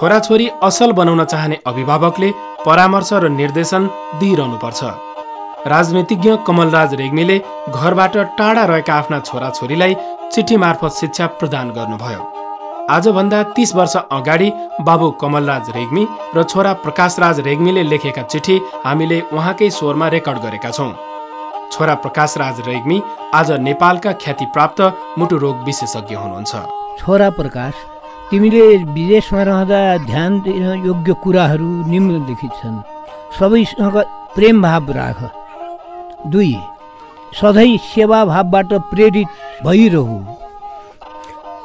छोराछोरी असल बनाउन चाहने अभिभावकले परामर्श र निर्देशन दिइरहनुपर्छ। राजनीतिज्ञ कमलराज रेग्मीले घरबाट टाढा रहेका आफ्ना छोराछोरीलाई चिठी मार्फत शिक्षा प्रदान गर्नुभयो। आजभन्दा तीस वर्ष अगाडि बाबु कमलराज रेग्मी र छोरा प्रकाशराज रेग्मीले लेखेका चिठी हामीले उहाँकै स्वरमा रेकर्ड गरेका छौँ। छोरा प्रकाशराज रेग्मी आज नेपालका ख्यातिप्राप्त मुटु रोग विशेषज्ञ हुनुहुन्छ। छोरा प्रकाश तिमीले विदेशमा रहँदा ध्यान दिन योग्य कुराहरू निम्नलिखित छन् सबैसँग प्रेम भाव राख। दुई सधैँ सेवाभावबाट प्रेरित भइरहु।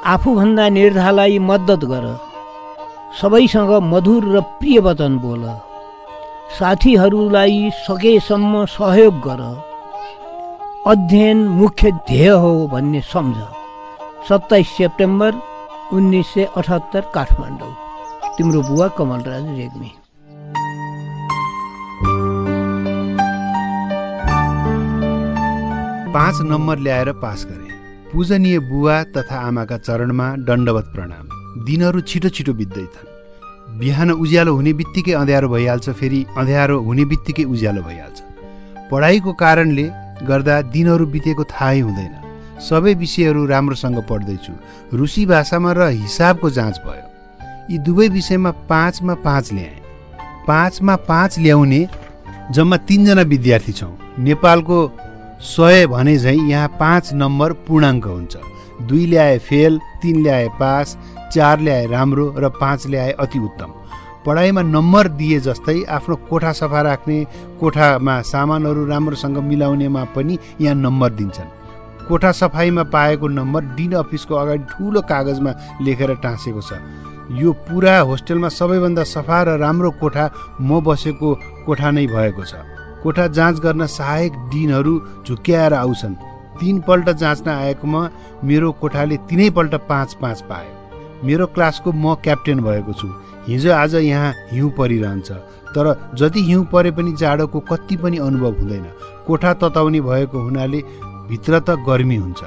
आफूभन्दा निर्धालाई मद्दत गर। सबैसँग मधुर र प्रिय वचन बोल। साथीहरूलाई सकेसम्म सहयोग गर। अध्ययन मुख्य ध्येय हो भन्ने सम्झ। सत्ताइस सेप्टेम्बर उन्नाइस सय अठहत्तर काठमाडौँ। तिम्रो बुवा कमलराज रेग्मी। पाँच नम्बर ल्याएर पास गरे। पूजनीय बुवा तथा आमाका चरणमा दण्डवत प्रणाम। दिनहरू छिटो छिटो बित्दैछन् बिहान उज्यालो हुने बित्तिकै अँध्यारो भइहाल्छ फेरि अँध्यारो हुने बित्तिकै उज्यालो भइहाल्छ। पढाइको कारणले गर्दा दिनहरू बितेको थाहै हुँदैन। सबै विषयहरू राम्रोसँग पढ्दैछु। रुसी भाषामा र हिसाबको जाँच भयो। यी दुवै विषयमा पाँचमा पाँच ल्याएँ। पाँचमा पाँच ल्याउने जम्मा तिनजना विद्यार्थी छौँ। नेपालको सय भने झैँ यहाँ पाँच नम्बर पूर्णाङ्क हुन्छ। दुई ल्याए फेल तिन ल्याए पास चार ल्याए राम्रो र पाँच ल्याए अति उत्तम। पढाइमा नम्बर दिए जस्तै आफ्नो कोठा सफा राख्ने कोठामा सामानहरू राम्रोसँग मिलाउनेमा पनि यहाँ नम्बर दिन्छन्। कोठा सफाइमा पाएको नम्बर डिन अफिसको अगाडि ठुलो कागजमा लेखेर टाँसेको छ। यो पुरा होस्टेलमा सबैभन्दा सफा र राम्रो कोठा म बसेको कोठा नै भएको छ। कोठा जाँच गर्न सहायक डिनहरू झुक्क्याएर आउँछन्। तिनपल्ट जाँच्न आएकोमा मेरो कोठाले तिनैपल्ट पाँच पाँच पायो। मेरो क्लासको म क्याप्टेन भएको छु। हिजो आज यहाँ हिउँ परिरहन्छ। तर जति हिउँ परे पनि जाडोको कति पनि अनुभव हुँदैन। कोठा तताउने भएको हुनाले भित्र त गर्मी हुन्छ।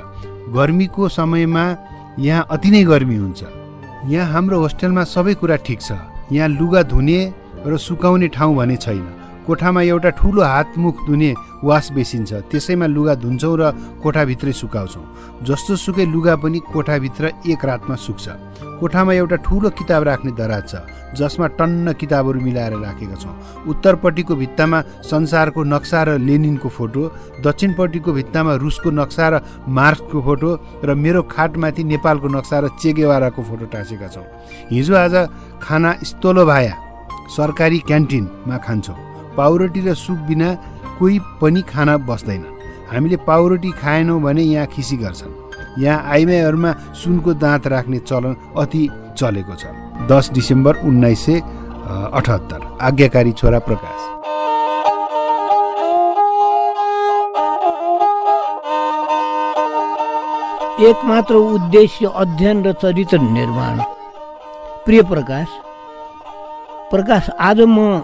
गर्मीको समयमा यहाँ अति नै गर्मी हुन्छ। यहाँ हाम्रो होस्टेलमा सबै कुरा ठिक छ। यहाँ लुगा धुने र सुकाउने ठाउँ भने छैन। कोठामा एउटा ठुलो हातमुख धुने वास बेसिन छ त्यसैमा लुगा धुन्छौँ र कोठाभित्रै सुकाउँछौँ। जस्तो सुकै लुगा पनि कोठाभित्र एक रातमा सुक्छ। कोठामा एउटा ठुलो किताब राख्ने दराज छ जसमा टन्न किताबहरू मिलाएर राखेका छौँ। उत्तरपट्टिको भित्तामा संसारको नक्सा र लेनिनको फोटो दक्षिणपट्टिको भित्तामा रुसको नक्सा र मार्क्सको फोटो र मेरो खाटमाथि नेपालको नक्सा र चेगेवाराको फोटो टाँसेका छौँ। हिजो आज खाना स्तोलो भाया सरकारी क्यान्टिनमा खान्छौँ। पाउरोटी र सुप बिना कोही पनि खाना बस्दैन। हामीले पाउरोटी खाएनौँ भने यहाँ खिसी गर्छन्। यहाँ आइमाईहरूमा सुनको दाँत राख्ने चलन अति चलेको छ। दस डिसेम्बर उन्नाइस सय अठहत्तर। आज्ञाकारी छोरा प्रकाश। एकमात्र उद्देश्य अध्ययन र चरित्र निर्माण। प्रिय प्रकाश प्रकाश आज म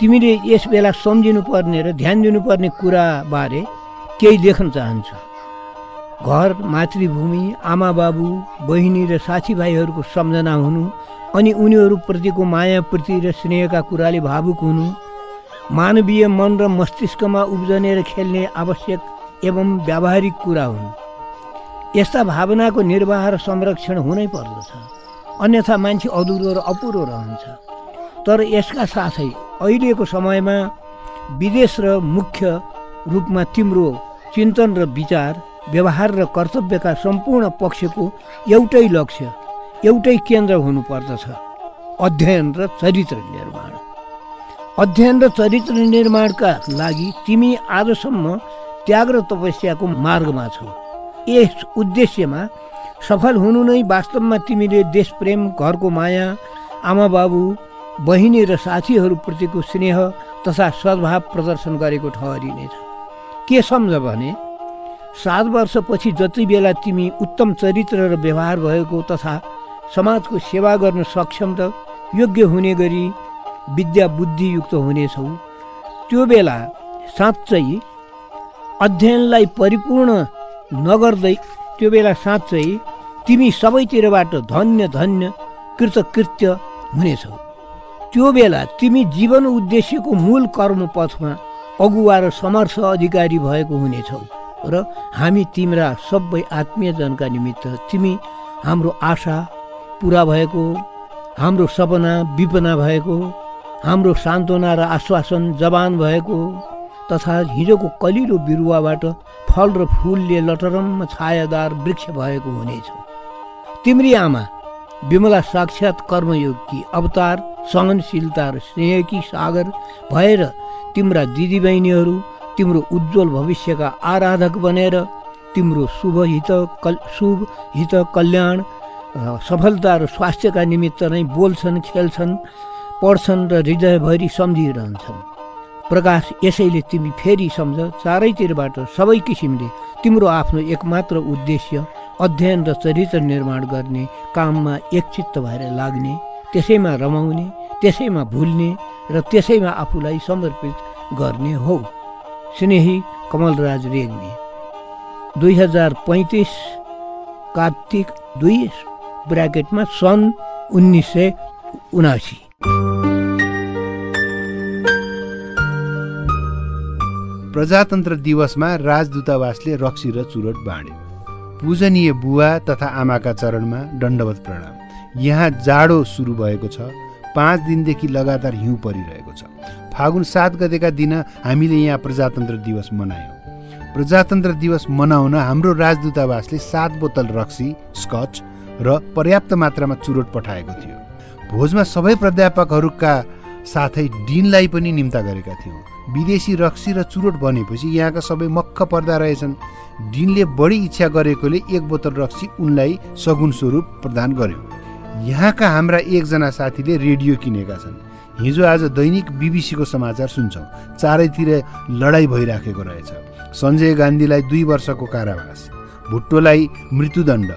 तिमीले यस बेला सम्झिनुपर्ने र ध्यान दिनुपर्ने कुराबारे केही लेख्न चाहन्छु। घर मातृभूमि आमा बाबु बहिनी र साथीभाइहरूको सम्झना हुनु अनि उनीहरूप्रतिको मायाप्रति र स्नेहका कुराले भावुक हुनु मानवीय मन र मस्तिष्कमा उब्जने र खेल्ने आवश्यक एवं व्यावहारिक कुरा हुन्। यस्ता भावनाको निर्वाह र संरक्षण हुनै पर्दछ अन्यथा मान्छे अधुरो र अपुरो रहन्छ। तर यसका साथै अहिलेको समयमा विदेश र मुख्य रूपमा तिम्रो चिन्तन र विचार व्यवहार र कर्तव्यका सम्पूर्ण पक्षको एउटै लक्ष्य एउटै केन्द्र हुनुपर्दछ। अध्ययन र चरित्र निर्माण। अध्ययन र चरित्र निर्माणका लागि तिमी आजसम्म त्याग र तपस्याको मार्गमा छौ। यस उद्देश्यमा सफल हुनु नै वास्तवमा तिमीले देशप्रेम घरको माया आमा बाबु बहिनी र साथीहरूप्रतिको स्नेह तथा सद्भाव प्रदर्शन गरेको ठहरिनेछ। के सम्झ भने सात वर्षपछि जति बेला तिमी उत्तम चरित्र र व्यवहार भएको तथा समाजको सेवा गर्न सक्षम र योग्य हुने गरी विद्या बुद्धियुक्त हुनेछौ त्यो बेला साँच्चै अध्ययनलाई परिपूर्ण नगर्दै त्यो बेला साँच्चै तिमी सबैतिरबाट धन्य धन्य कृतकृत्य हुनेछौ। त्यो बेला तिमी जीवन उद्देश्यको मूल कर्म पथमा अगुवा र समर्थ अधिकारी भएको हुनेछौ र हामी तिम्रा सबै आत्मीयजनका निमित्त तिमी हाम्रो आशा पुरा भएको हाम्रो सपना विपना भएको हाम्रो सान्त्वना र आश्वासन जवान भएको तथा हिजोको कलिलो बिरुवाबाट फल र फुलले लटरम्म छायादार वृक्ष भएको हुनेछ। तिम्री आमा विमला साक्षात कर्मयोगकी अवतार सहनशीलता र स्नेहकी सागर भएर तिम्रा दिदीबहिनीहरू तिम्रो उज्जवल भविष्यका आराधक बनेर तिम्रो शुभ हित कल शुभ हित कल्याण सफलता र स्वास्थ्यका निमित्त नै बोल्छन् खेल्छन् पढ्छन् र हृदयभरि सम्झिरहन्छन्। प्रकाश यसैले तिमी फेरि सम्झ चारैतिरबाट सबै किसिमले तिम्रो आफ्नो एकमात्र उद्देश्य अध्ययन र चरित्र निर्माण गर्ने काममा एकचित्त भएर लाग्ने त्यसैमा रमाउने त्यसैमा भुल्ने र त्यसैमा आफूलाई समर्पित गर्ने हो। स्नेही कमलराज रेग्मी। दुई हजार पैँतिस कार्तिक दुई ब्राकेटमा सन् उन्नाइस सय उनासी। प्रजातन्त्र दिवसमा राजदूतावासले रक्सी र चुरोट बाँड्यो। पूजनीय बुवा तथा आमाका चरणमा दण्डवत प्रणाम। यहाँ जाडो सुरु भएको छ। पाँच दिनदेखि लगातार हिउँ परिरहेको छ। फागुन सात गतेका दिन हामीले यहाँ प्रजातन्त्र दिवस मनायौँ। प्रजातन्त्र दिवस मनाउन हाम्रो राजदूतावासले सात बोतल रक्सी स्कच र पर्याप्त मात्रामा चुरोट पठाएको थियो। भोजमा सबै प्राध्यापकहरूका साथै डिनलाई पनि निम्ता गरेका थियौँ। विदेशी रक्सी र चुरोट बनेपछि यहाँका सबै मक्ख पर्दा रहेछन्। डिनले बढी इच्छा गरेकोले एक बोतल रक्सी उनलाई सगुन स्वरूप प्रदान गर्यो। यहाँका हाम्रा एकजना साथीले रेडियो किनेका छन्। हिजो आज दैनिक बिबिसीको समाचार सुन्छौँ। चारैतिर लडाइँ भइराखेको रहेछ। सञ्जय गान्धीलाई दुई वर्षको कारावास। भुट्टोलाई मृत्युदण्ड।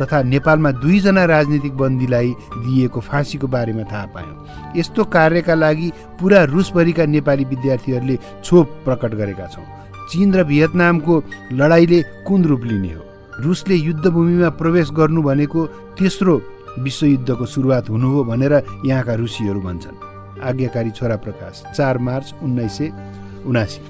तथा नेपालमा दुईजना राजनीतिक बन्दीलाई दिइएको फाँसीको बारेमा थाहा पायौँ। यस्तो कार्यका लागि पुरा रुसभरिका नेपाली विद्यार्थीहरूले क्षोभ प्रकट गरेका छौँ। चीन र भियतनामको लडाईँले कुन रूप लिने हो? रुसले युद्धभूमिमा प्रवेश गर्नु भनेको तेस्रो विश्वयुद्धको सुरुवात हुनु हो भनेर यहाँका रुसीहरू भन्छन्। आज्ञाकारी छोरा प्रकाश चार मार्च उन्नाइस सय उनासी।